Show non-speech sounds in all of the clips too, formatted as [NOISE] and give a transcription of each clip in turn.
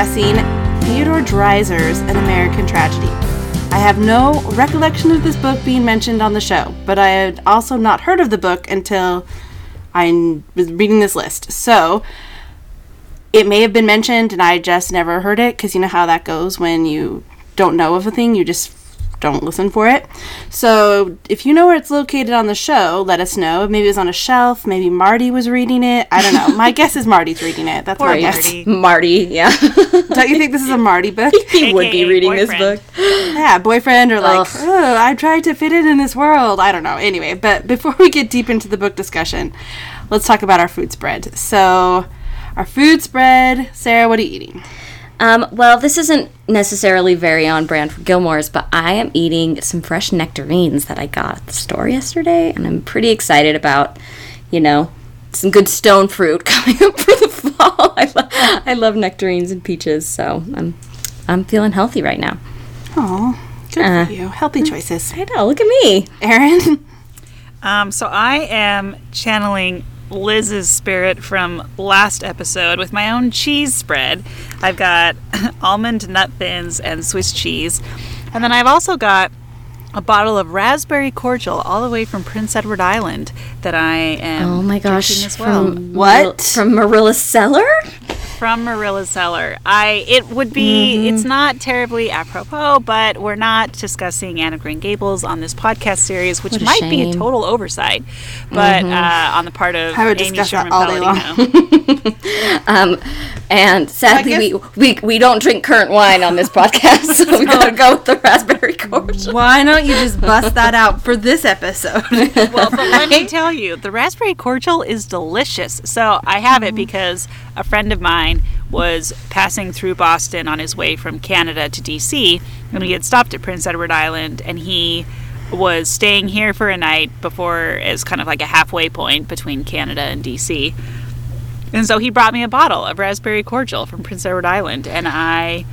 discussing Theodore Dreiser's An American Tragedy. I have no recollection of this book being mentioned on the show, but I had also not heard of the book until I was reading this list. So it may have been mentioned and I just never heard it because you know how that goes when you don't know of a thing, you just don't listen for it. So if you know where it's located on the show, let us know. Maybe it was on a shelf. Maybe Marty was reading it. I don't know. My [LAUGHS] guess is Marty's reading it. That's Poor my guess. Marty. Marty, yeah. Don't you think this is a Marty book? [LAUGHS] he would be AKA reading this book. yeah, boyfriend or like, Ugh. oh, I tried to fit in in this world. I don't know. Anyway, but before we get deep into the book discussion, let's talk about our food spread. So, our food spread, Sarah, what are you eating? Um, well, this isn't necessarily very on brand for Gilmore's, but I am eating some fresh nectarines that I got at the store yesterday, and I'm pretty excited about, you know, some good stone fruit [LAUGHS] coming up for the fall. [LAUGHS] I, lo- I love nectarines and peaches, so I'm I'm feeling healthy right now. Oh, good Uh, for you. Healthy choices. I know. Look at me. Erin. [LAUGHS] Um, so I am channeling Liz's spirit from last episode with my own cheese spread. I've got [LAUGHS] almond nut thins and Swiss cheese. And then I've also got a bottle of raspberry cordial all the way from Prince Edward Island that I am Oh my gosh. as well. From What? Marilla- From Marilla's cellar? From Marilla's cellar. I it would be Mm-hmm. it's not terribly apropos, but we're not discussing Anne of Green Gables on this podcast series, which What a might be a total oversight, but Mm-hmm. uh, on the part of I would Amy discuss Sherman all day long. Palladino. [LAUGHS] Um, and sadly, guess- we, we we don't drink currant wine on this [LAUGHS] podcast, so we gotta go with the raspberry cordial. Why don't you just bust that out for this episode? [LAUGHS] well, but let me tell you, the raspberry cordial is delicious. So I have it because a friend of mine was passing through Boston on his way from Canada to DC, and he had stopped at Prince Edward Island, and he was staying here for a night before as kind of like a halfway point between Canada and DC. And so he brought me a bottle of raspberry cordial from Prince Edward Island, and I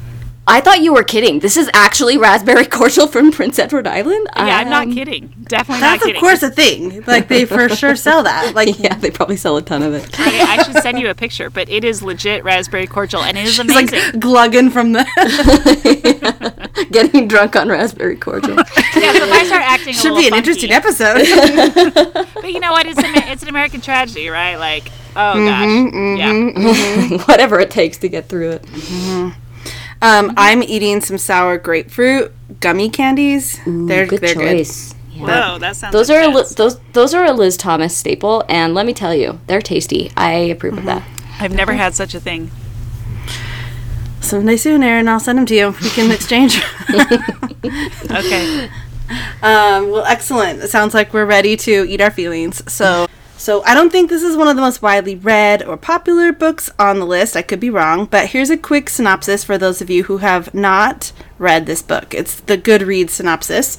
I thought you were kidding. This is actually raspberry [LAUGHS] cordial from Prince Edward Island. yeah, I'm not Um, kidding, definitely That's not of course a thing. Like they for [LAUGHS] sure sell that. Like Yeah, they probably sell a ton of it. I, I should send you a picture, but it is legit raspberry cordial, and it is [LAUGHS] it's amazing. like glugging from the Getting drunk on raspberry cordial. yeah, so if I start acting should little be an funky- interesting episode. But you know what? It's an, it's an American tragedy, right? Like, oh Mm-hmm, gosh, yeah. Whatever it takes to get through it. Um, I'm eating some sour grapefruit gummy candies. they're good they're choice. Yeah. Whoa, that sounds. Those are a li- those those are a Liz Thomas staple, and let me tell you, they're tasty. I approve of that. I've never had such a thing. good. Someday soon, Aaron, I'll send them to you. We can exchange. [LAUGHS] Okay. [LAUGHS] um, well, excellent. It sounds like we're ready to eat our feelings. So, so I don't think this is one of the most widely read or popular books on the list. I could be wrong, but here's a quick synopsis for those of you who have not read this book. It's the Goodreads synopsis.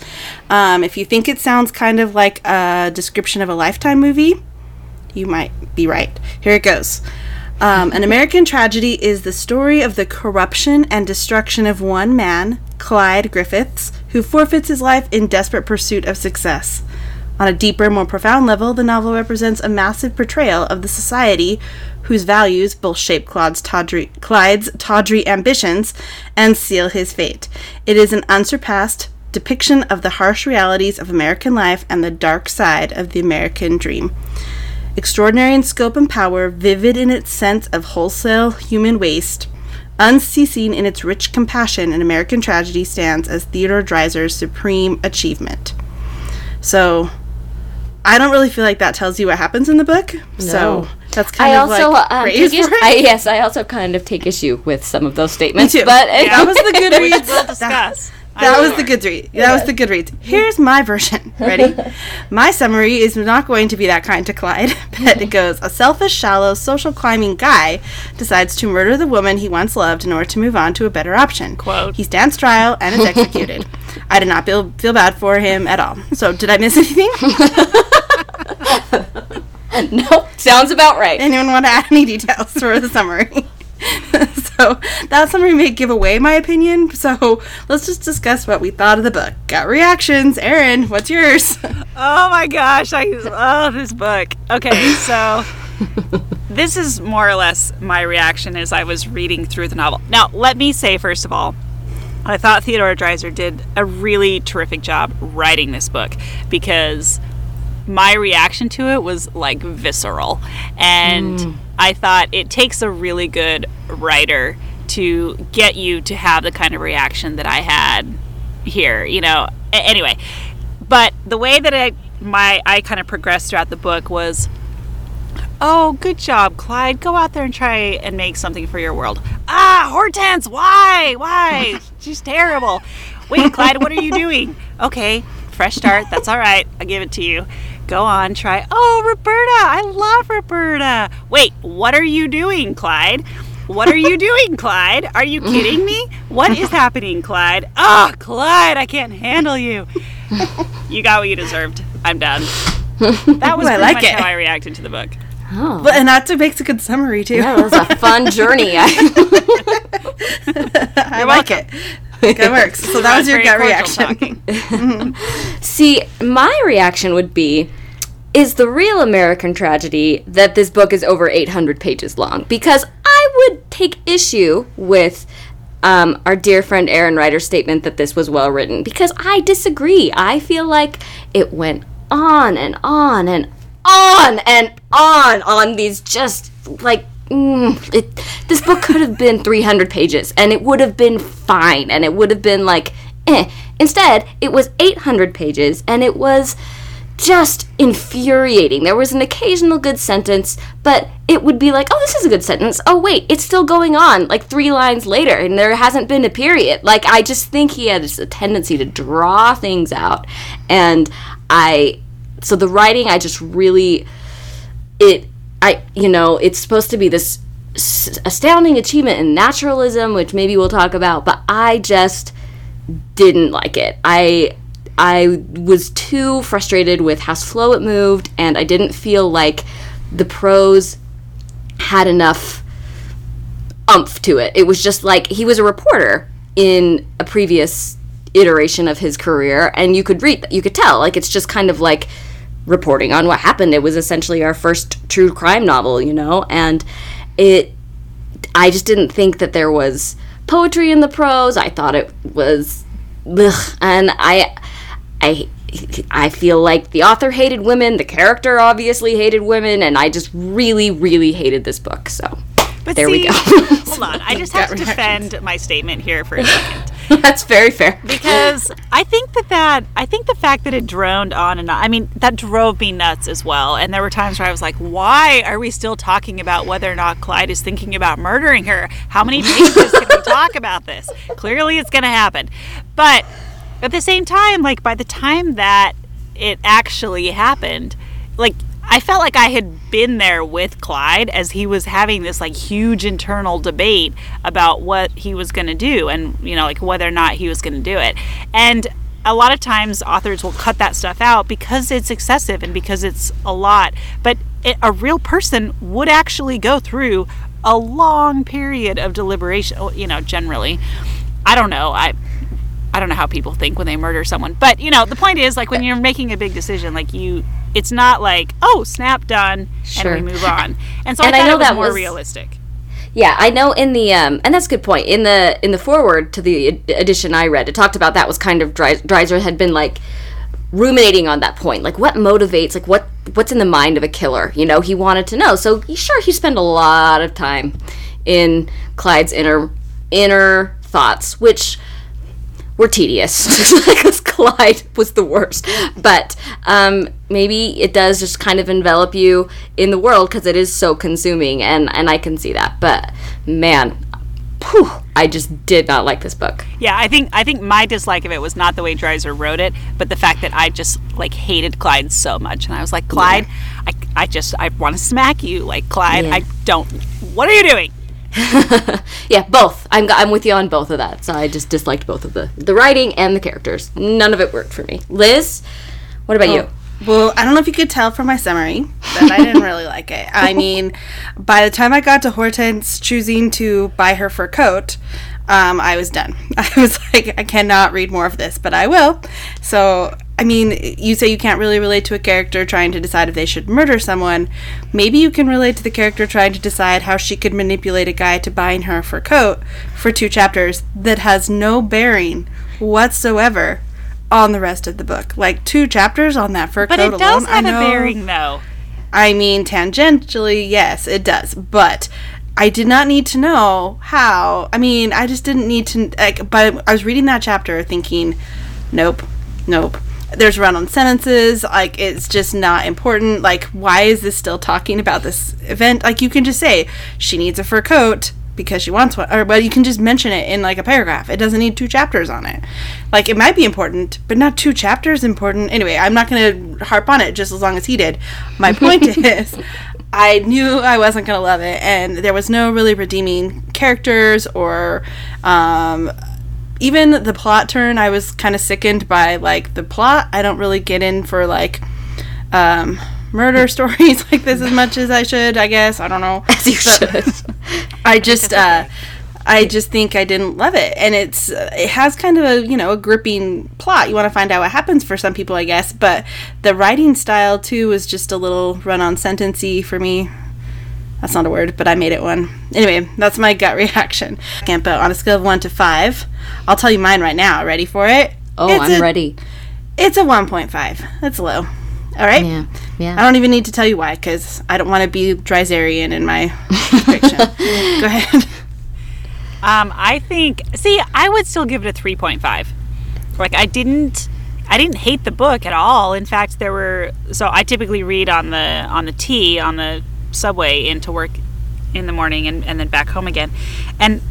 Um, if you think it sounds kind of like a description of a Lifetime movie, you might be right. Here it goes. Um, An American Tragedy is the story of the corruption and destruction of one man, Clyde Griffiths, who forfeits his life in desperate pursuit of success. On a deeper, more profound level, the novel represents a massive portrayal of the society whose values both shape Claude's tawdry, Clyde's tawdry ambitions and seal his fate. It is an unsurpassed depiction of the harsh realities of American life and the dark side of the American dream. Extraordinary in scope and power, vivid in its sense of wholesale human waste, unceasing in its rich compassion, an American tragedy stands as Theodore Dreiser's supreme achievement. So, I don't really feel like that tells you what happens in the book. So, that's kind I of also like um, praise for it. I, yes, I also kind of take issue with some of those [LAUGHS] statements. too. But that was the [LAUGHS] Goodreads. We'll discuss. That was the Goodreads. That was the Goodreads. Here's my version. [LAUGHS] Ready? my summary is not going to be that kind to Clyde, [LAUGHS] but it goes: a selfish, shallow, social climbing guy decides to murder the woman he once loved in order to move on to a better option. Quote. He stands trial and is executed. [LAUGHS] I did not feel feel bad for him at all. So, did I miss anything? no, sounds about right. Anyone want to add any details for the summary? [LAUGHS] so that summary may give away my opinion. So let's just discuss what we thought of the book. Got reactions. Erin, what's yours? [LAUGHS] Oh my gosh, I oh this book. Okay, so [LAUGHS] this is more or less my reaction as I was reading through the novel. Now, let me say first of all, I thought Theodore Dreiser did a really terrific job writing this book because my reaction to it was like visceral. And hmm. I thought it takes a really good writer to get you to have the kind of reaction that I had here, you know. Anyway, but the way that I my I kind of progressed throughout the book was Oh, good job, Clyde. Go out there and try and make something for your world. Ah, Hortense, why? Why? [LAUGHS] She's terrible. Wait, Clyde, what are you doing? Okay, fresh start. That's all right. I'll give it to you. Go on, try. Oh, Roberta. I love Roberta. Wait, what are you doing, Clyde? What are you [LAUGHS] doing, Clyde? Are you kidding me? What is [LAUGHS] happening, Clyde? Ah, Clyde, I can't handle you. [LAUGHS] You got what you deserved. I'm done. That was Ooh, I pretty like much it. how I reacted to the book. Oh, But, and that makes a good summary too. that was a fun journey. I like it. That works. So that was your gut Raspberry reaction. talking. See, my reaction would be is the real American tragedy that this book is over 800 pages long because I would take issue with um, our dear friend Aaron Ryder's statement that this was well written because I disagree. I feel like it went on and on and on and on on these just like mm, it, this book could have been 300 pages and it would have been fine and it would have been like eh. Instead, it was 800 pages and it was just infuriating. There was an occasional good sentence, but it would be like, oh, this is a good sentence. Oh, wait, it's still going on, like three lines later, and there hasn't been a period. Like, I just think he has a tendency to draw things out. And I, so the writing, I just really, it, I, you know, it's supposed to be this astounding achievement in naturalism, which maybe we'll talk about, but I just didn't like it. I I was too frustrated with how slow it moved, and I didn't feel like the prose had enough umph to it. It was just like he was a reporter in a previous iteration of his career, and you could read, you could tell, like it's just kind of like reporting on what happened. It was essentially our first true crime novel, you know, and it. I just didn't think that there was poetry in the prose. I thought it was, ugh, and I, I, I feel like the author hated women. The character obviously hated women, and I just really, really hated this book. So But there we go. hold on. I [LAUGHS] just have to defend my statement here for a [LAUGHS] second. That's very fair. because I think that that I think the fact that it droned on and on, I mean that drove me nuts as well. And there were times where I was like, "Why are we still talking about whether or not Clyde is thinking about murdering her? How many pages can we talk about this? Clearly, it's going to happen." But at the same time, like by the time that it actually happened, like I felt like I had been there with Clyde as he was having this like huge internal debate about what he was going to do and you know like whether or not he was going to do it. And a lot of times authors will cut that stuff out because it's excessive and because it's a lot. But it, a real person would actually go through a long period of deliberation, you know, generally. I don't know. I I don't know how people think when they murder someone. But, you know, the point is like when you're making a big decision, like you it's not like, oh, snap done Sure. and we move on. [LAUGHS] And so And I I know was that more was- realistic. Yeah, I know in the um, and that's a good point. In the in the foreword to the edition I read, it talked about that was kind of Dreiser had been like ruminating on that point, like what motivates, like what what's in the mind of a killer. You know, he wanted to know. So sure, he spent a lot of time in Clyde's inner inner thoughts, which were tedious [LAUGHS] because Clyde was the worst. But um, maybe it does just kind of envelop you in the world because it is so consuming, and and I can see that. But man, whew, I just did not like this book. Yeah, I think I think my dislike of it was not the way Dreiser wrote it, but the fact that I just like hated Clyde so much, and I was like, Clyde, I, I just I want to smack you, like Clyde, Yeah. I don't. What are you doing? [LAUGHS] Yeah, both. I'm I'm with you on both of that. So I just disliked both of the the writing and the characters. None of it worked for me. Liz, what about you? Well, I don't know if you could tell from my summary that I didn't really like it. I [LAUGHS] mean, by the time I got to Hortense choosing to buy her fur coat, um, I was done. [LAUGHS] I was like, I cannot read more of this, but I will. So, I mean, you say you can't really relate to a character trying to decide if they should murder someone. Maybe you can relate to the character trying to decide how she could manipulate a guy to buying her a fur coat for two chapters that has no bearing whatsoever on the rest of the book. Like two chapters on that fur But coat alone. But it does alone. I have a bearing, though. I mean, tangentially, yes, it does. But I did not need to know how. I mean, I just didn't need to. Like, but I was reading that chapter thinking, nope, nope. There's run on sentences. Like, it's just not important. Like, why is this still talking about this event? Like, you can just say, she needs a fur coat because she wants one. Or, but you can just mention it in, like, a paragraph. It doesn't need two chapters on it. Like, it might be important, but not two chapters important. Anyway, I'm not going to harp on it just as long as he did. My point [LAUGHS] is, I knew I wasn't going to love it, and there was no really redeeming characters or um, even the plot turn. I was kind of sickened by like the plot. I don't really get in for like um, murder [LAUGHS] stories like this as much as I should. I guess I don't know. [LAUGHS] As you But- should. I just uh I just think I didn't love it and it's uh, it has kind of a, you know, a gripping plot. You want to find out what happens for some people, I guess, but the writing style too was just a little run-on sentencey for me. That's not a word, but I made it one. Anyway, that's my gut [LAUGHS] reaction. But on a scale of 1 to 5, I'll tell you mine right now. Ready for it? Oh, It's I'm a- ready. It's a 1.5. That's low. All right? Yeah, Yeah. I don't even need to tell you why, because I don't want to be Dreiserian in my fiction. [LAUGHS] Go ahead. Um, I think. See, I would still give it a three point five. Like I didn't, I didn't hate the book at all. In fact, there were. So I typically read on the on the T on the subway into work in the morning and, and then back home again, and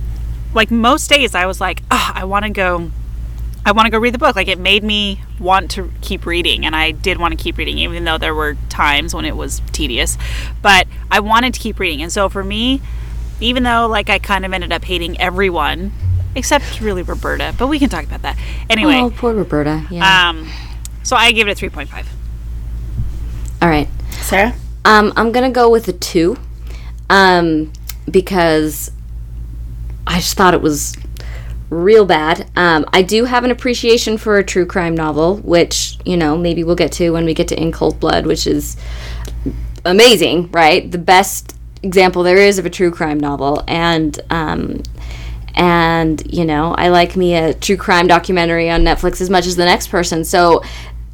like most days I was like, oh, I want to go. I want to go read the book. Like it made me want to keep reading, and I did want to keep reading, even though there were times when it was tedious. But I wanted to keep reading, and so for me, even though like I kind of ended up hating everyone except really Roberta, but we can talk about that anyway. Oh, poor Roberta. Yeah. Um, so I give it a three point five. All right. Sarah? Um, I'm gonna go with a two, um, because I just thought it was real bad. Um, I do have an appreciation for a true crime novel, which you know maybe we'll get to when we get to In Cold Blood, which is amazing, right? The best example there is of a true crime novel, and um, and you know I like me a true crime documentary on Netflix as much as the next person. So,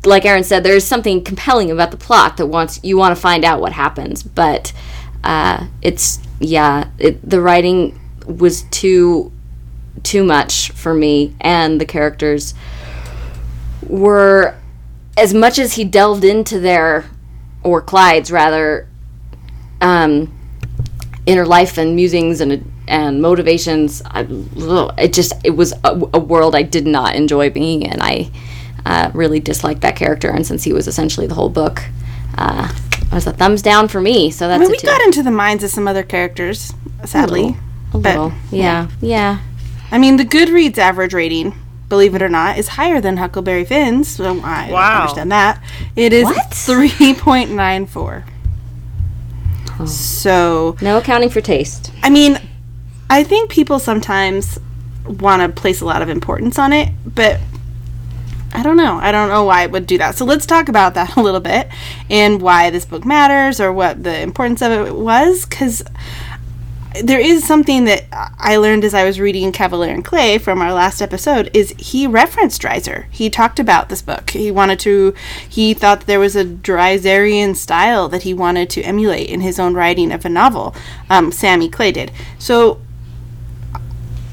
like Aaron said, there's something compelling about the plot that wants you want to find out what happens, but uh, it's yeah, it, the writing was too too much for me, and the characters were as much as he delved into their or Clyde's rather um, inner life and musings and and motivations. I, it just it was a, a world I did not enjoy being in. I uh, really disliked that character, and since he was essentially the whole book, uh, it was a thumbs down for me. So that's I mean, a we two. got into the minds of some other characters, sadly. a but- little, yeah, yeah. I mean, the Goodreads average rating, believe it or not, is higher than Huckleberry Finn's. So I don't Wow. understand that. It is What? 3.94. So, No accounting for taste. I mean, I think people sometimes want to place a lot of importance on it, but I don't know. I don't know why it would do that. So let's talk about that [LAUGHS] a little bit and why this book matters or what the importance of it was because there is something that I learned as I was reading Kavalier and Clay from our last episode is he referenced Dreiser. He talked about this book. He wanted to he thought there was a Dreiserian style that he wanted to emulate in his own writing of a novel. Um, Sammy Clay did. So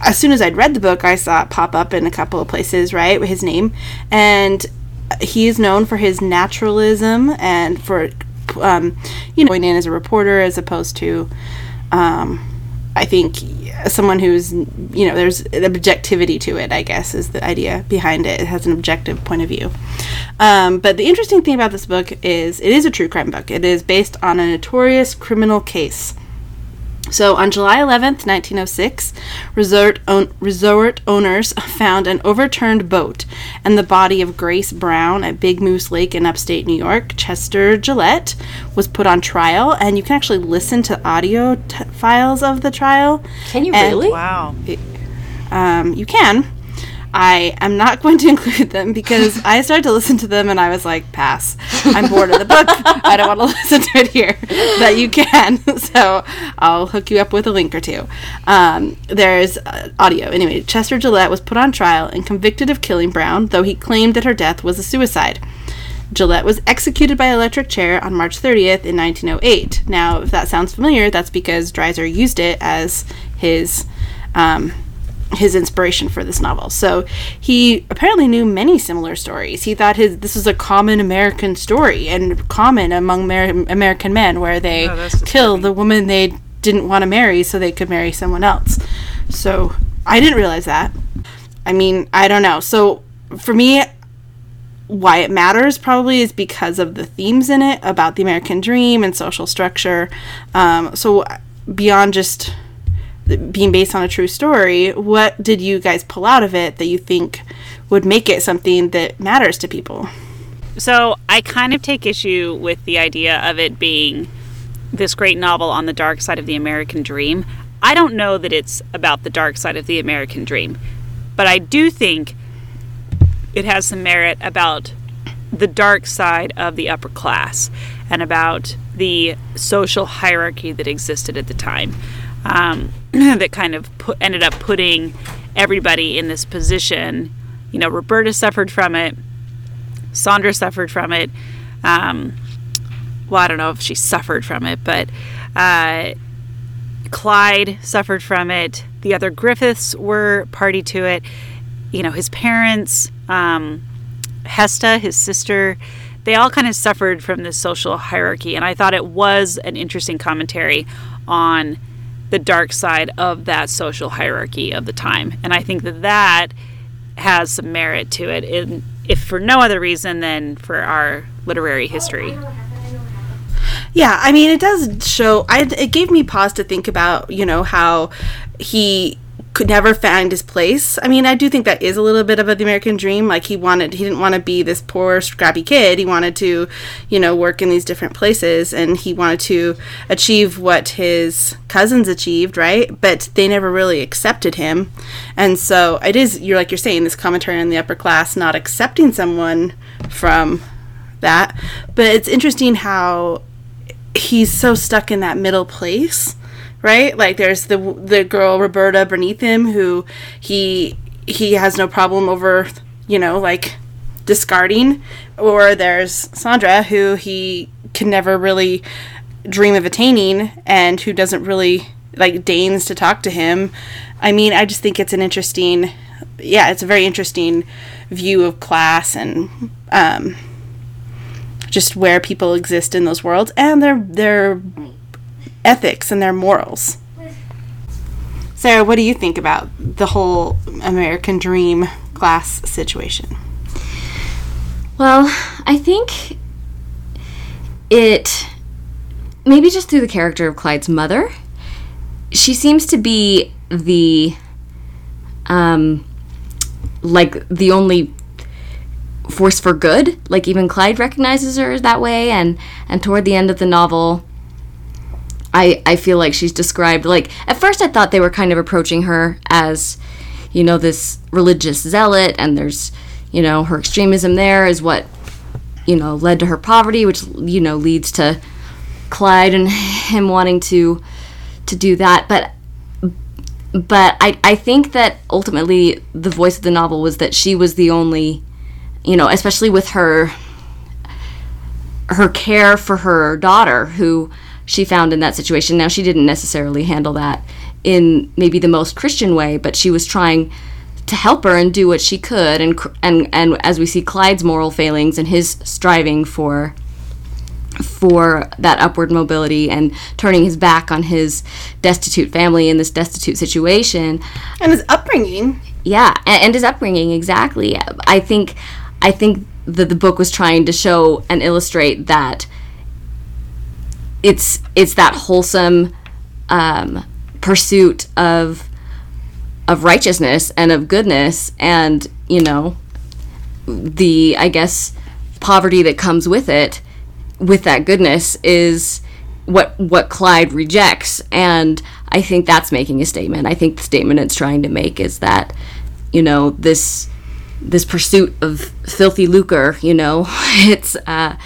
as soon as I'd read the book, I saw it pop up in a couple of places, right, his name. And he is known for his naturalism and for, um, you know, going in as a reporter as opposed to, um, I think, someone who's, you know, there's an objectivity to it, I guess, is the idea behind it. It has an objective point of view. Um, but the interesting thing about this book is it is a true crime book, it is based on a notorious criminal case So on July 11th, 1906, resort, own, resort owners [LAUGHS] found an overturned boat and the body of Grace Brown at Big Moose Lake in upstate New York. Chester Gillette was put on trial, and you can actually listen to audio t- files of the trial. Can you And- really? Wow. Um, you can. I am not going to [LAUGHS] include them because I started to listen to them and I was like, pass. I'm bored of the book. I don't want to [LAUGHS] listen to it here. But you can. [LAUGHS] So I'll hook you up with a link or two. Um, there's uh, audio. Anyway, Chester Gillette was put on trial and convicted of killing Brown, though he claimed that her death was a suicide. Gillette was executed by electric chair on March 30th in 1908. Now, if that sounds familiar, that's because Dreiser used it as his um, his inspiration for this novel. So he apparently knew many similar stories. He thought his this was a common American story and common among Amer- American men, where they Oh, kill the woman they didn't want to marry so they could marry someone else. So I didn't realize that. I mean, I don't know. So for me, why it matters probably is because of the themes in it about the American dream and social structure. Um, so beyond just being based on a true story, what did you guys pull out of it that you think would make it something that matters to people? So I kind of take issue with the idea of it being this great novel on the dark side of the American dream. I don't know that it's about the dark side of the American dream, but I do think it has some merit about the dark side of the upper class and about the social hierarchy that existed at the time um, [CLEARS THROAT] that kind of put, ended up putting everybody in this position. You know, Roberta suffered from it. Sandra suffered from it. Um, well, I don't know if she suffered from it, but uh, Clyde suffered from it. The other Griffiths were party to it. You know, his parents, um, Hesta, his sister, they all kind of suffered from this social hierarchy. And I thought it was an interesting commentary on the dark side of that social hierarchy of the time. And I think that that has some merit to it, in, if for no other reason than for our literary history. Yeah, I mean, it does show. I it gave me pause to think about, you know, how he could never find his place. I mean, I do think that is a little bit of the American dream. Like he wanted, he didn't want to be this poor, scrappy kid. He wanted to, you know, work in these different places, and he wanted to achieve what his cousins achieved, right? But they never really accepted him, and so it is. You're like you're saying this commentary on the upper class not accepting someone from that. But it's interesting how he's so stuck in that middle place, right? Like there's the the girl Roberta beneath him who he he has no problem over, you know, like discarding, or there's Sandra who he can never really dream of attaining and who doesn't really like deigns to talk to him. I mean, I just think it's an interesting yeah, it's a very interesting view of class and um just where people exist in those worlds and their their ethics and their morals. Sarah, what do you think about the whole American dream class situation? Well, I think it maybe just through the character of Clyde's mother, she seems to be the um like the only force for good. Like even Clyde recognizes her that way and and toward the end of the novel I I feel like she's described like at first I thought they were kind of approaching her as you know this religious zealot and there's you know her extremism there is what you know led to her poverty which you know leads to Clyde and [LAUGHS] him wanting to to do that. But but I, I think that ultimately the voice of the novel was that she was the only you know especially with her her care for her daughter who she found in that situation. Now she didn't necessarily handle that in maybe the most christian way but she was trying to help her and do what she could. And and and as we see Clyde's moral failings and his striving for for that upward mobility and turning his back on his destitute family in this destitute situation. And his upbringing. yeah and, and his upbringing exactly. I think i think that the book was trying to show and illustrate that it's it's that wholesome um, pursuit of of righteousness and of goodness and you know the i guess poverty that comes with it with that goodness is what what clyde rejects. And i think that's making a statement. I think the statement it's trying to make is that you know this this pursuit of filthy lucre you know [LAUGHS] it's uh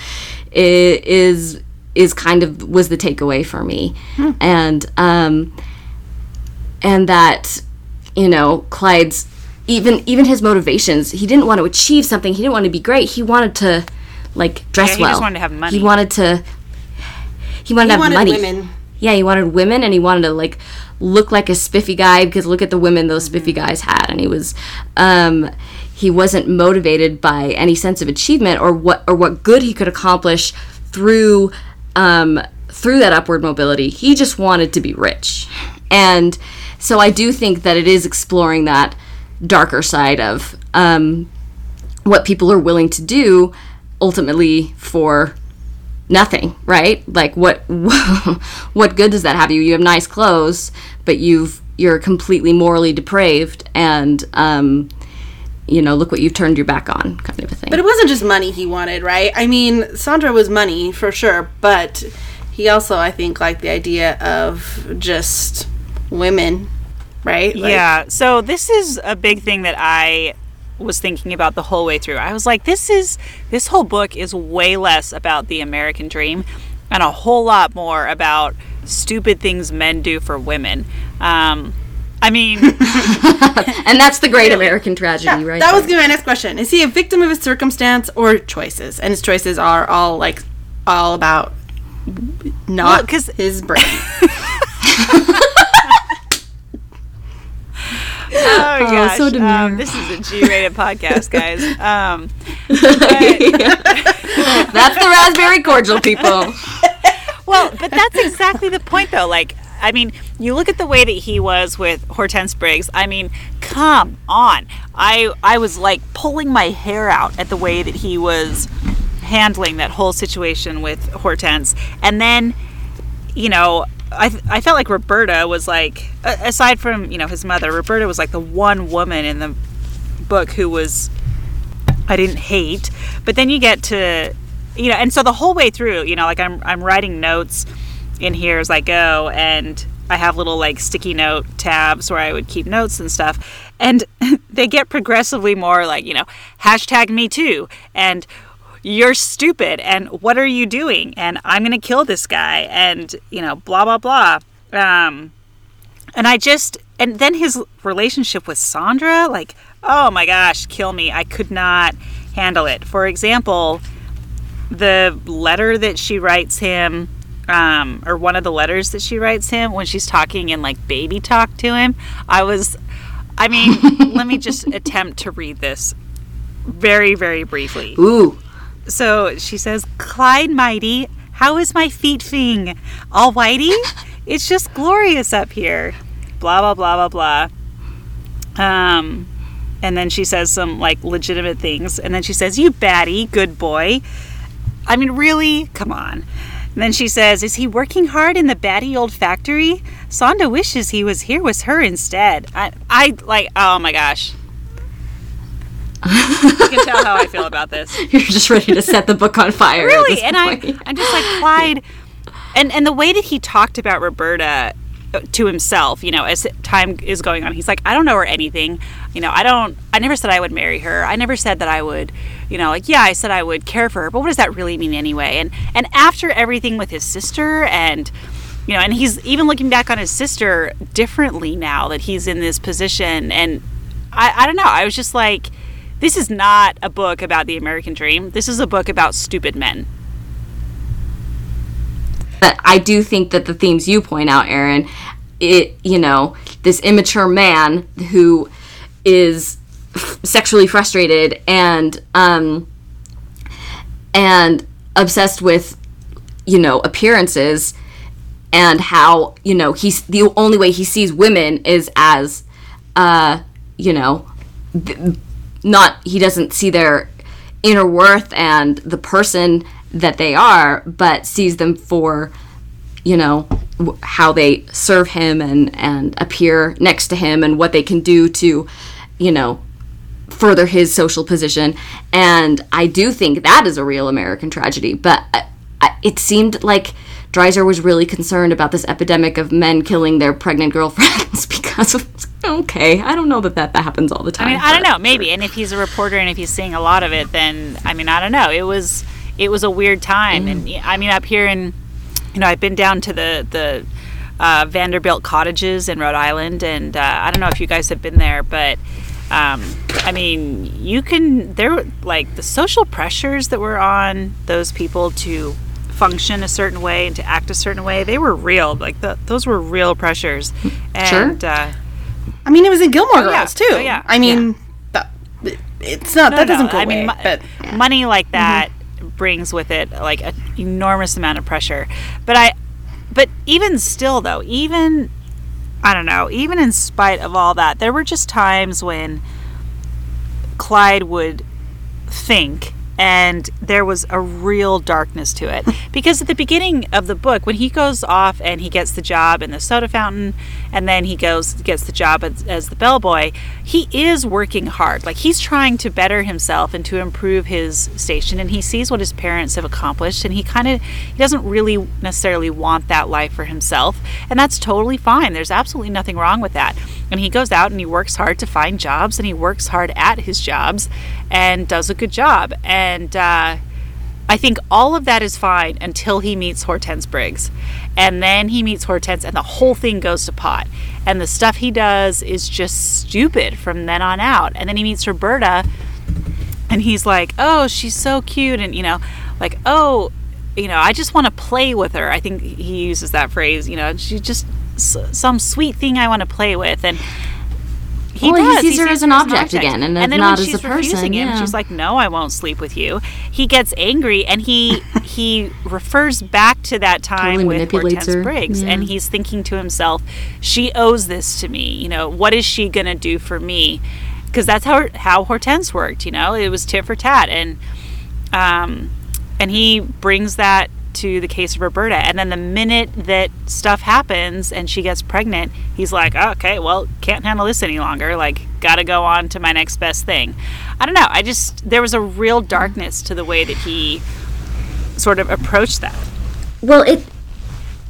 it is is kind of was the takeaway for me. And um and that you know clyde's even even his motivations he didn't want to achieve something. He didn't want to be great. He wanted to like dress Yeah, he well. just wanted to have money. he wanted to he wanted He to have wanted money. women. yeah he wanted women and he wanted to like look like a spiffy guy because look at the women those spiffy guys had. And he was um he wasn't motivated by any sense of achievement or what or what good he could accomplish through um through that upward mobility he just wanted to be rich and so i do think that it is exploring that darker side of um what people are willing to do ultimately for nothing, right? Like what [LAUGHS] what good does that have you? You have nice clothes, but you've you're completely morally depraved and um you know, look what you've turned your back on kind of a thing. But it wasn't just money he wanted, right? I mean, Sandra was money for sure, but he also, I think, liked the idea of just women, right? Like, yeah. So this is a big thing that I was thinking about the whole way through. I was like, this is this whole book is way less about the American dream and a whole lot more about stupid things men do for women. Um, I mean, [LAUGHS] and that's the great American tragedy, right? That was there. gonna be my next question. Is he a victim of his circumstance or choices? And his choices are all like all about not Well, 'cause- his brain. [LAUGHS] oh gosh, so um, this is a G-rated podcast, guys. Um, [LAUGHS] That's the raspberry cordial people. Well, but that's exactly the point, though. Like, I mean, you look at the way that he was with Hortense Briggs. I mean, come on. I I was like pulling my hair out at the way that he was handling that whole situation with Hortense, and then, you know. I, I felt like Roberta was like, aside from, you know, his mother, Roberta was like the one woman in the book who was I didn't hate. But then you get to, you know, and so the whole way through, you know, like I'm I'm writing notes in here as I go, and I have little like sticky note tabs where I would keep notes and stuff, and [LAUGHS] they get progressively more like you know hashtag me too and you're stupid and what are you doing and i'm gonna kill this guy and you know blah blah blah um and I just and then his relationship with Sandra, like, oh my gosh, kill me. I could not handle it. For example, the letter that she writes him, um, or one of the letters that she writes him when she's talking in like baby talk to him, I was I mean, [LAUGHS] let me just attempt to read this very, very briefly. Ooh. So she says, Clyde Mighty, how is my feet fing? All whitey? It's just glorious up here. Blah, blah, blah, blah, blah. Um, and then she says some like legitimate things. And then she says, You batty, good boy. I mean, really? Come on. And then she says, Is he working hard in the batty old factory? Sondra wishes he was here with her instead. I, I like, oh my gosh. you can tell how I feel about this [LAUGHS] You're just ready to set the book on fire. really and I, point. i'm just like clyde and and the way that he talked about roberta uh, to himself you know as time is going on he's like i don't know her anything you know i don't i never said i would marry her i never said that i would you know like yeah i said i would care for her but what does that really mean anyway? And and after everything with his sister and you know and he's even looking back on his sister differently now that he's in this position. And i i don't know i was just like this is not a book about the american dream. This is a book about stupid men. But I do think that the themes you point out, Aaron, it you know this immature man who is sexually frustrated and um and obsessed with you know appearances and how you know he's the only way he sees women is as uh you know not he doesn't see their inner worth and the person that they are but sees them for you know how they serve him and and appear next to him and what they can do to you know further his social position and i do think that is a real american tragedy but uh, it seemed like Dreiser was really concerned about this epidemic of men killing their pregnant girlfriends [LAUGHS] because of okay i don't know that that, that happens all the time I mean, I don't know, maybe. And if he's a reporter and if he's seeing a lot of it, then I mean, I don't know. It was it was a weird time, and I mean, up here in you know, I've been down to the the uh, Vanderbilt cottages in Rhode Island, and uh, I don't know if you guys have been there, but. Um, I mean, you can. There, were, like the social pressures that were on those people to function a certain way and to act a certain way. They were real. Like the, those were real pressures. And uh, I mean, it was in Gilmore yeah. Girls too. Oh, yeah. I mean, that, it's not that doesn't go I away. mean, mo- but money like that brings with it like an enormous amount of pressure. But I, but even still though, even I don't know, even in spite of all that, there were just times when Clyde would think and there was a real darkness to it. [LAUGHS] Because at the beginning of the book when he goes off and he gets the job in the soda fountain and then he goes gets the job as, as the bellboy he is working hard. Like he's trying to better himself and to improve his station and he sees what his parents have accomplished and he kind of he doesn't really necessarily want that life for himself and that's totally fine. There's absolutely nothing wrong with that. And he goes out and he works hard to find jobs and he works hard at his jobs and does a good job. And uh, I think all of that is fine until he meets Hortense Briggs. And then he meets Hortense, and the whole thing goes to pot. And the stuff he does is just stupid from then on out. And then he meets Roberta, and he's like, oh, she's so cute. And, you know, like, oh, you know, I just want to play with her. I think he uses that phrase, you know, she's just some sweet thing I want to play with. And, he Well, he does. sees her as an object again, and then not when as she's a person, refusing him, yeah. she's like, "No, I won't sleep with you." He gets angry, and he he refers back to that time Totally with Hortense her, Briggs, yeah. and he's thinking to himself, "She owes this to me. You know, what is she gonna do for me?" Because that's how how Hortense worked. You know, it was tit for tat, and um, and he brings that to the case of Roberta. And then the minute that stuff happens and she gets pregnant, he's like, oh, okay, well, can't handle this any longer. Like, gotta go on to my next best thing. I don't know. I just, there was a real darkness to the way that he sort of approached that. Well, it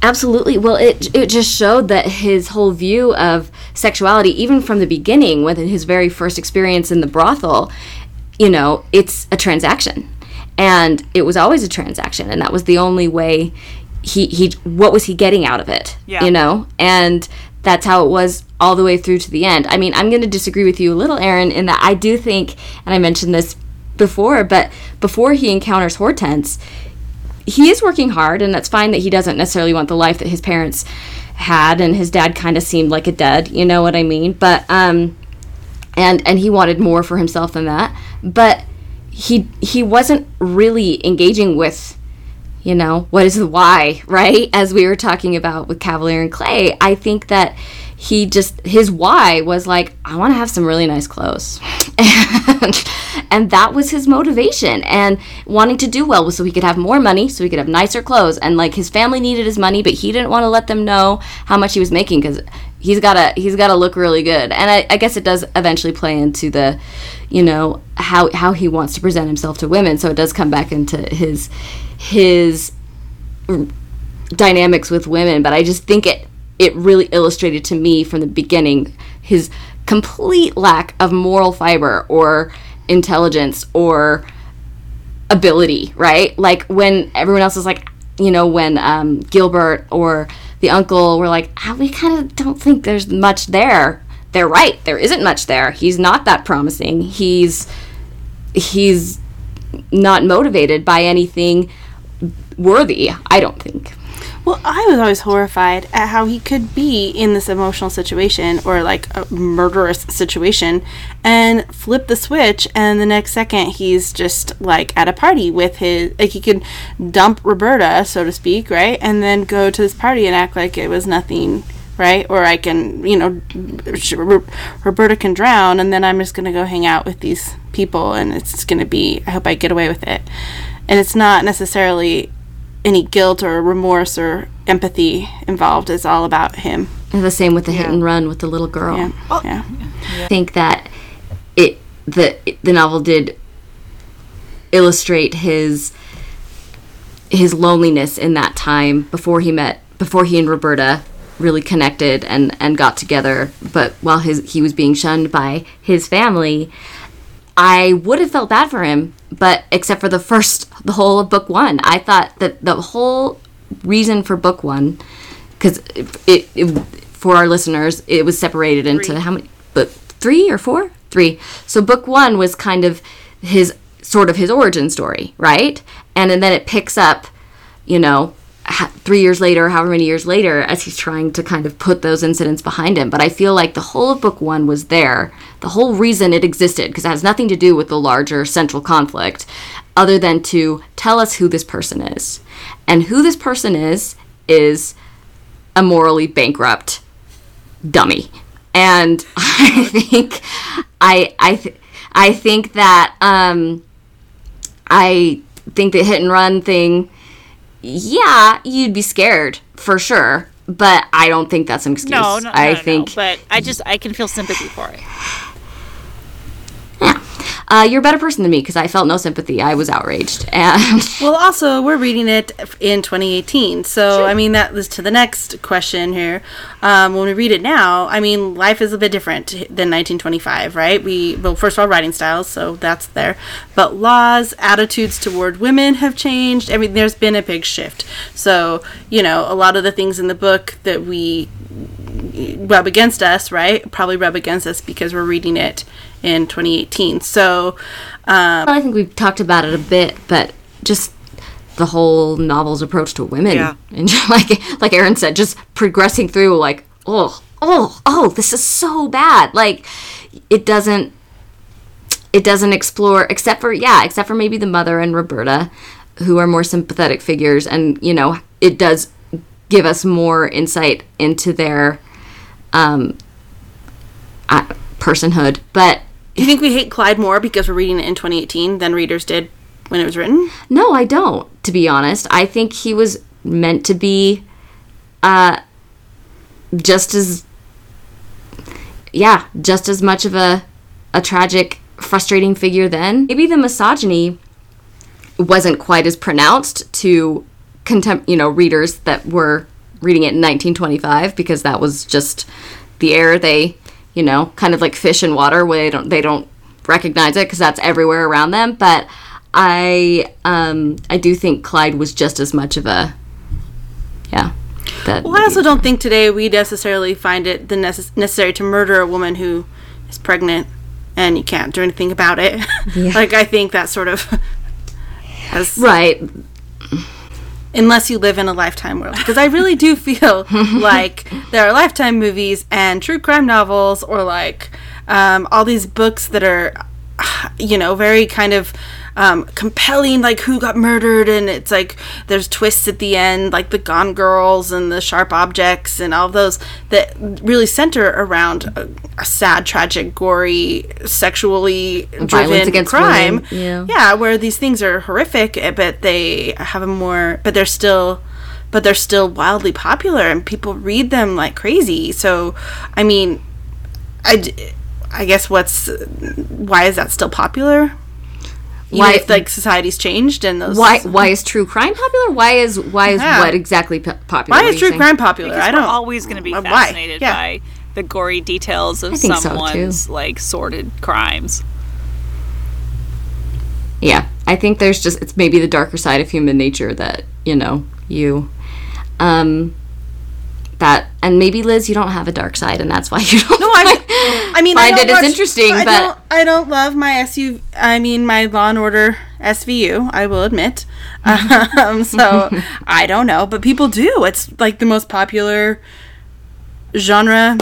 absolutely. Well, it it just showed that his whole view of sexuality, even from the beginning, with his very first experience in the brothel, you know, it's a transaction, and it was always a transaction, and that was the only way. He he. What was he getting out of it? Yeah. You know, and that's how it was all the way through to the end. I mean, I'm going to disagree with you a little, Aaron, in that I do think, and I mentioned this before, but before he encounters Hortense, he is working hard and that's fine that he doesn't necessarily want the life that his parents had and his dad kind of seemed like a dud you know what i mean but um and and he wanted more for himself than that but he he wasn't really engaging with you know what is the why right? As we were talking about with kavalier and clay i think that he just his why was like i want to have some really nice clothes. [LAUGHS] And, and that was his motivation and wanting to do well was so he could have more money so he could have nicer clothes. And like his family needed his money but he didn't want to let them know how much he was making because he's gotta he's gotta look really good. And I, I guess it does eventually play into the you know how how he wants to present himself to women. So it does come back into his his dynamics with women. But i just think it it really illustrated to me from the beginning his complete lack of moral fiber or intelligence or ability right? Like when everyone else is like you know when um, gilbert or the uncle were like ah, we kind of don't think there's much there. They're right there isn't much there. He's not that promising. He's he's not motivated by anything worthy i don't think Well, I was always horrified at how he could be in this emotional situation or like a murderous situation and flip the switch, and the next second he's just like at a party with his like he could dump Roberta, so to speak, right, and then go to this party and act like it was nothing. Right, or I can, you know, Roberta can drown, and then I'm just gonna go hang out with these people, and it's gonna be. I hope I get away with it, and it's not necessarily any guilt or remorse or empathy involved is all about him. And the same with the hit and run with the little girl. Oh. Yeah. yeah. I think that it the the novel did illustrate his his loneliness in that time before he met before he and Roberta really connected and and got together but while his he was being shunned by his family I would have felt bad for him but except for the first the whole of book 1 I thought that the whole reason for book 1 cuz it, it, it for our listeners it was separated into Three. how many but 3 or 4 3 so book 1 was kind of his sort of his origin story right? And, and then it picks up you know, three years later, however many years later, as he's trying to kind of put those incidents behind him. But I feel like the whole of book one was there. The whole reason it existed, because it has nothing to do with the larger central conflict, other than to tell us who this person is. And who this person is, is a morally bankrupt dummy. And [LAUGHS] I think, I, I, th- I think that, um, I think the hit and run thing, yeah, you'd be scared for sure. But I don't think that's an excuse. No, no, no, I no, think no. But I just I can feel sympathy for it. Uh, you're a better person than me because I felt no sympathy. I was outraged, [LAUGHS] and Well, also, we're reading it in 2018. So, I mean, that was to the next question here. Um, when we read it now, I mean, life is a bit different than 1925, right? We, well, first of all, writing styles, so that's there. But laws, attitudes toward women have changed. I mean, there's been a big shift. So, you know, a lot of the things in the book that we rub against us, right? Probably rub against us because we're reading it in 2018. So, um, I think we've talked about it a bit, but just the whole novel's approach to women, Yeah. [LAUGHS] and like like Aaron said, just progressing through like oh oh oh this is so bad. Like it doesn't it doesn't explore except for yeah except for maybe the mother and Roberta, who are more sympathetic figures, and you know it does give us more insight into their um uh, personhood, but do you think we hate Clyde more because we're reading it in 2018 than readers did when it was written? No, I don't, to be honest. I think he was meant to be uh just as yeah, just as much of a a tragic, frustrating figure then. Maybe the misogyny wasn't quite as pronounced to contempt, you know, readers that were reading it in 1925 because that was just the air they, you know, kind of like fish in water where they don't they don't recognize it because that's everywhere around them, but I um I do think Clyde was just as much of a yeah. That Well, I also don't think today we necessarily find it the necess- necessary to murder a woman who is pregnant and you can't do anything about it. [LAUGHS] like I think that sort of [LAUGHS] has right. Unless you live in a lifetime world. Because i really do feel [LAUGHS] like there are lifetime movies and true crime novels or like um, all these books that are you know very kind of um, compelling like who got murdered and it's like there's twists at the end like the gone girls and the sharp objects and all those that really center around a, a sad tragic gory sexually driven crime women, yeah. yeah, where these things are horrific, eh, but they have a more, but they're still, but they're still wildly popular, and people read them like crazy. So, I mean, I, I guess what's, why is that still popular? Even Why- if like society's changed and those Why why is true crime popular? Why is why is Yeah. what exactly po- popular? why is true saying? crime popular? Because I don't we're always going to be Why? fascinated Yeah. by the gory details of think so, someone's like sordid crimes. Yeah, I think there's just it's maybe the darker side of human nature that you know you, um, that and maybe Liz, you don't have a dark side, and that's why you don't. No, I, I mean, I Find don't it as interesting, I but- don't, I don't love my SU. I mean, my Law and Order SVU. I will admit. [LAUGHS] Um, so I don't know, but people do. It's like the most popular genre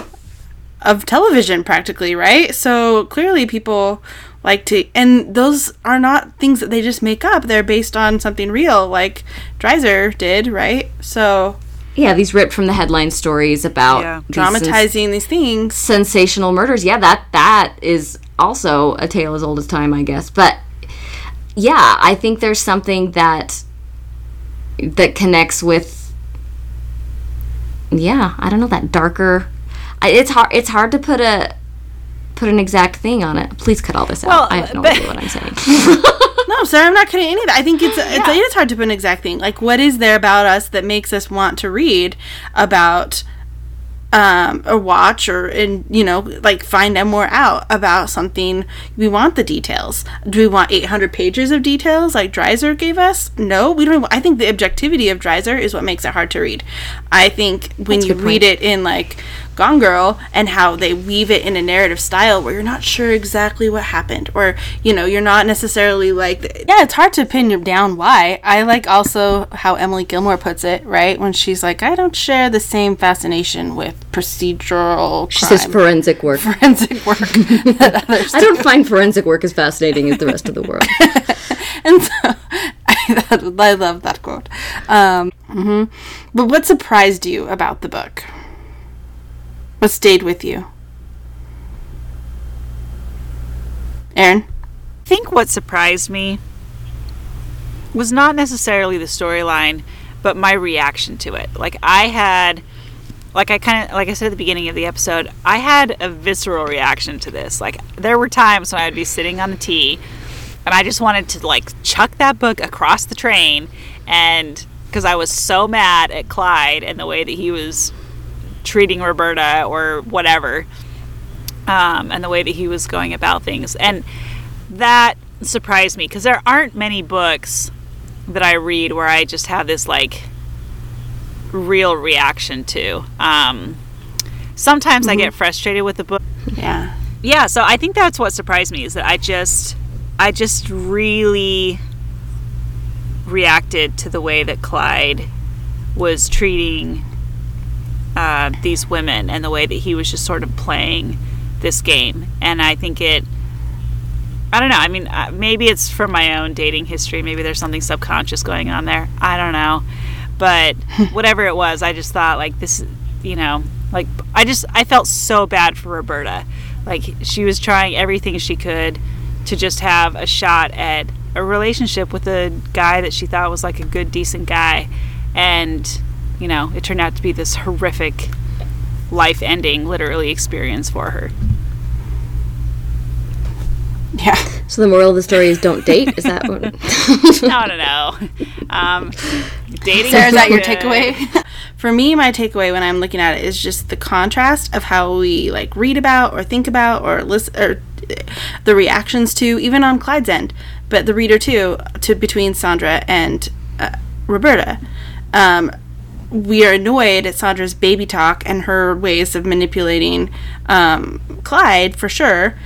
of television, practically, right? So clearly, people like to, and those are not things that they just make up. They're based on something real, like Dreiser did, right? So yeah, these ripped from the headline stories about Yeah. these sens- dramatizing these things. sensational murders. Yeah, that that is also a tale as old as time, I guess. But yeah, I think there's something that that connects with yeah, I don't know that darker. I, it's hard. It's hard to put a put an exact thing on it. Please cut all this out. I have no but- idea what I'm saying. [LAUGHS] [LAUGHS] No, sir, I'm not kidding. Any of that. I think it's, it's it is hard to put an exact thing. Like, what is there about us that makes us want to read about um, or watch or and you know like find out more out about something? We want the details. Do we want 800 pages of details like dreiser gave us? No we don't i think the objectivity of dreiser is what makes it hard to read. I think when That's you read it in like gone girl and how they weave it in a narrative style where you're not sure exactly what happened or you know you're not necessarily like yeah it's hard to pin down why i like also how emily gilmore puts it right when she's like i don't share the same fascination with procedural She says forensic work. [LAUGHS] forensic work [LAUGHS] I don't find forensic work as fascinating as the rest of the world. [LAUGHS] and so I, I love that quote um, mhm. but what surprised you about the book what stayed with you aaron I think what surprised me was not necessarily the storyline, but my reaction to it. Like I had like I kind of like I said at the beginning of the episode, I had a visceral reaction to this. Like there were times when I would be sitting on the T and I just wanted to like chuck that book across the train and because I was so mad at Clyde and the way that he was treating Roberta or whatever um, and the way that he was going about things. And that surprised me because there aren't many books that I read where I just have this like real reaction to. Um, sometimes I get frustrated with the book. yeah Yeah, so I think that's what surprised me is that I just I just really reacted to the way that Clyde was treating uh, these women and the way that he was just sort of playing this game. And I think it, I don't know. I mean, uh, maybe it's from my own dating history. Maybe there's something subconscious going on there. I don't know. But [LAUGHS] whatever it was, I just thought, like, this, you know, like, I just, I felt so bad for Roberta. Like, she was trying everything she could to just have a shot at a relationship with a guy that she thought was like a good, decent guy. And, you know, it turned out to be this horrific, life ending, literally, experience for her. yeah So the moral of the story is don't date. Is that what? [LAUGHS] [LAUGHS] no, no, no. Um, dating. Sarah, is that your takeaway? [LAUGHS] For me, my takeaway when I'm looking at it is just the contrast of how we like read about or think about or listen or uh, the reactions to even on Clyde's end, but the reader too to between Sondra and uh, Roberta. Um, we are annoyed at Sondra's baby talk and her ways of manipulating um, Clyde for sure,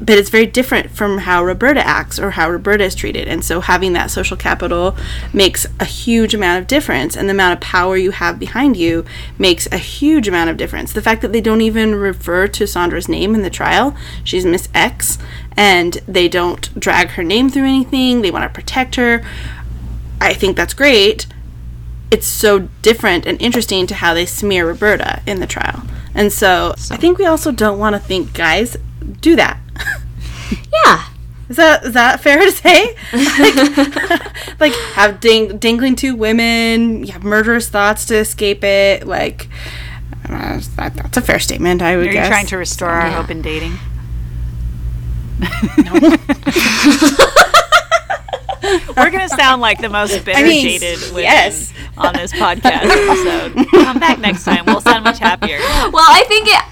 but it's very different from how Roberta acts or how Roberta is treated. And so having that social capital makes a huge amount of difference. And the amount of power you have behind you makes a huge amount of difference. The fact that they don't even refer to Sondra's name in the trial, she's Miss X, and they don't drag her name through anything, they want to protect her. I think that's great. It's so different and interesting to how they smear Roberta in the trial. And so I think we also don't want to think guys do that. [LAUGHS] yeah. Is that is that fair to say? Like, [LAUGHS] like have ding, dangling two women, you have murderous thoughts to escape it. Like uh, that, that's a fair statement, I would Are guess. you trying to restore our Yeah. hope in dating? [LAUGHS] We're gonna sound like the most bitter, mean, jaded women yes. On this podcast episode. Come back next time. We'll sound much happier. Well, I think it.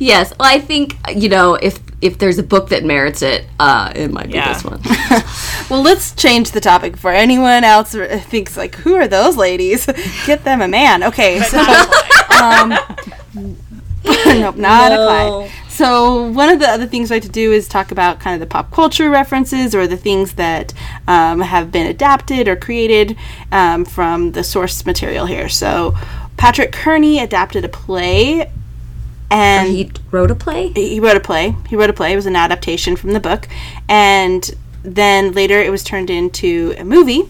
Yes, well, I think you know if if there's a book that merits it, uh, it might be this one. [LAUGHS] [LAUGHS] Well, let's change the topic for anyone else thinks like, who are those ladies? [LAUGHS] Get them a man. Okay, so um, nope, not a No. Clyde. So one of the other things I like to do is talk about kind of the pop culture references or the things that um, have been adapted or created um, from the source material here. So Patrick Kearney adapted a play, and he wrote a play. he wrote a play. He wrote a play. It was an adaptation from the book, and then later it was turned into a movie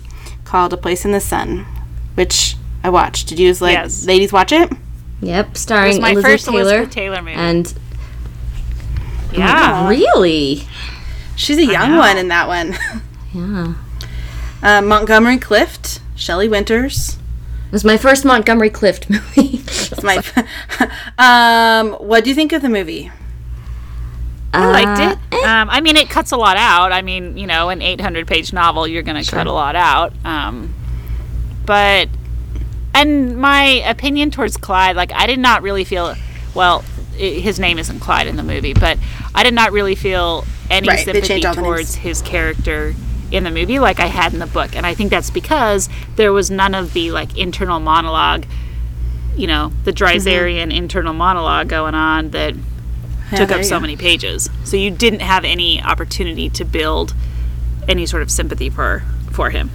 called A Place in the Sun, which I watched. Did you just like Yes. ladies watch it? Yep, It starring was my Elizabeth first Taylor. Elizabeth Taylor movie. And yeah. really, She's a young one in that one. [LAUGHS] yeah. Uh, Montgomery Clift, Shelley Winters, It was my first Montgomery Clift [LAUGHS] movie. It's my. [LAUGHS] um, what do you think of the movie? I liked Uh, it. Um, I mean, it cuts a lot out. I mean, you know, an 800 page novel, you're going to cut a lot out. Um, but, and my opinion towards Clyde, like, I did not really feel, well, his name isn't Clyde in the movie, but I did not really feel any Right, sympathy changed all the towards his character in the movie like I had in the book. And I think that's because there was none of the, like, internal monologue, you know, the Dreiserian internal monologue going on that Yeah, took up so go. many pages. So you didn't have any opportunity to build any sort of sympathy for for him.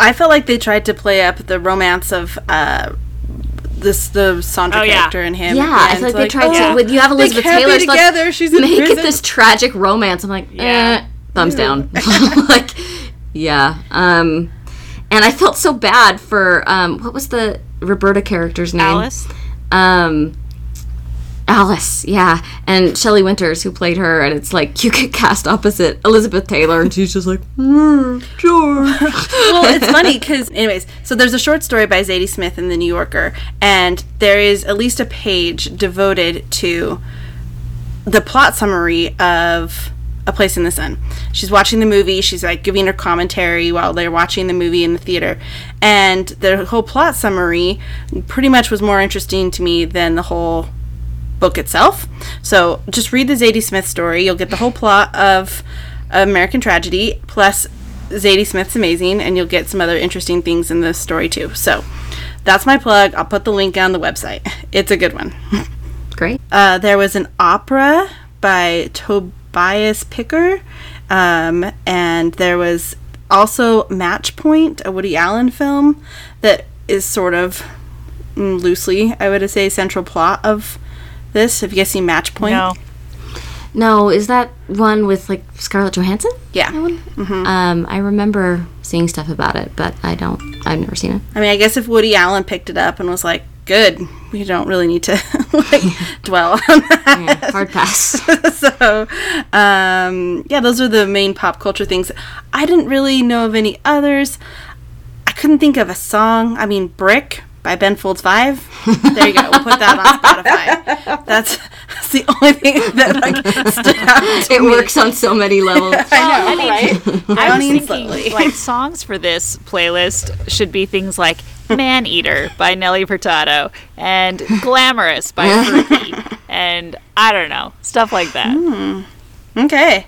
I felt like they tried to play up the romance of uh, this the Sondra Oh, yeah. character and him. Yeah, I feel like they tried oh, to. With you have they Elizabeth can't be Taylor so let's together, she's in make prison. it this tragic romance. I'm like, Yeah. eh, thumbs down. [LAUGHS] [LAUGHS] like, yeah. Um, and I felt so bad for um, what was the Roberta character's name? Alice, Um, Alice, yeah, and Shelley Winters who played her, and it's like you get cast opposite Elizabeth Taylor, and she's just like, mm, sure. [LAUGHS] well, it's funny because, anyways, so there's a short story by Zadie Smith in the New Yorker, and there is at least a page devoted to the plot summary of A Place in the Sun. She's watching the movie, she's like giving her commentary while they're watching the movie in the theater, and the whole plot summary pretty much was more interesting to me than the whole book itself. So just read the Zadie Smith story. You'll get the whole plot of American Tragedy, plus Zadie Smith's amazing, and you'll get some other interesting things in the story too. So that's my plug. I'll put the link on the website. It's a good one. [LAUGHS] Great. Uh, there was an opera by Tobias Picker, um, and there was also Match Point, a Woody Allen film that is sort of mm, loosely, I would say, central plot of this. Have you guys seen Match Point? no, No, is that one with like Scarlett Johansson? Yeah. Um, I remember seeing stuff about it, but I don't. I've never seen it. I mean, I guess if Woody Allen picked it up and was like, "Good, we don't really need to [LAUGHS] like [LAUGHS] dwell on that." Yeah, hard pass. [LAUGHS] so, um, yeah, those are the main pop culture things. I didn't really know of any others. I couldn't think of a song. I mean, "Brick" by Ben Folds Five. There you go. We'll put that on Spotify. [LAUGHS] That's, that's the only thing that like stood out to it me. works on so many levels. [LAUGHS] I know, right? I was thinking slowly. like [LAUGHS] songs for this playlist should be things like "Man Eater" by Nelly Furtado and "Glamorous" by Fergie, and I don't know stuff like that. Hmm. Okay.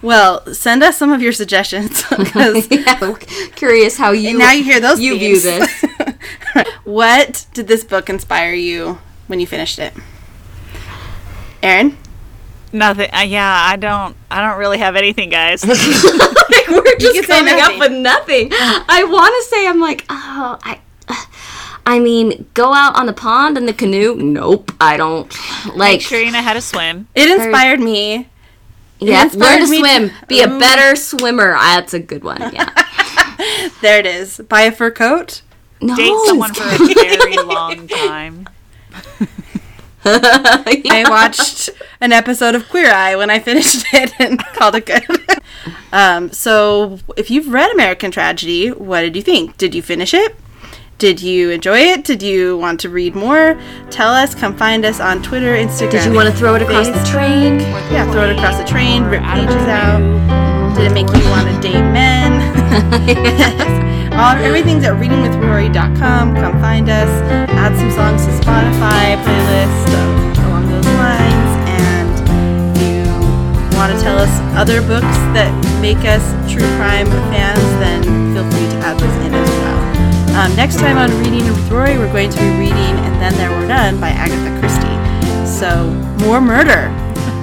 Well, send us some of your suggestions because yeah, curious how you now you hear those you view this. [LAUGHS] what did this book inspire you when you finished it? Aaron? Nothing. Uh, yeah, I don't. I don't really have anything, guys. [LAUGHS] [LAUGHS] We're just say coming nothing. up with nothing. I want to say I'm like, oh, I. I mean, go out on the pond in the canoe? Nope, I don't. Like, Make sure you know how to swim. It inspired me. yeah, inspired learn to me to- swim. Be a better swimmer. That's a good one. Yeah. There it is. Buy a fur coat. No. Date someone for a [LAUGHS] very long time. [LAUGHS] I watched an episode of Queer Eye when I finished [LAUGHS] it and called it good. um, so, if you've read American Tragedy, what did you think? Did you finish it? Did you enjoy it? Did you want to read more? Tell us. Come find us on Twitter, Instagram. Did you want to throw it across the Facebook. train? Yeah, throw it across the train, rip pages out. Did it make you want to date men? All, everything's at readingwithrory.com. Come find us. Add some songs to Spotify playlist along those lines. And if you want to tell us other books that make us true crime fans, then feel free to add those in as well. Um, next time on Reading with Rory, we're going to be reading And Then There Were None by Agatha Christie. So, more murder.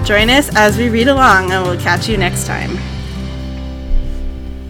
Join us as we read along, and we'll catch you next time.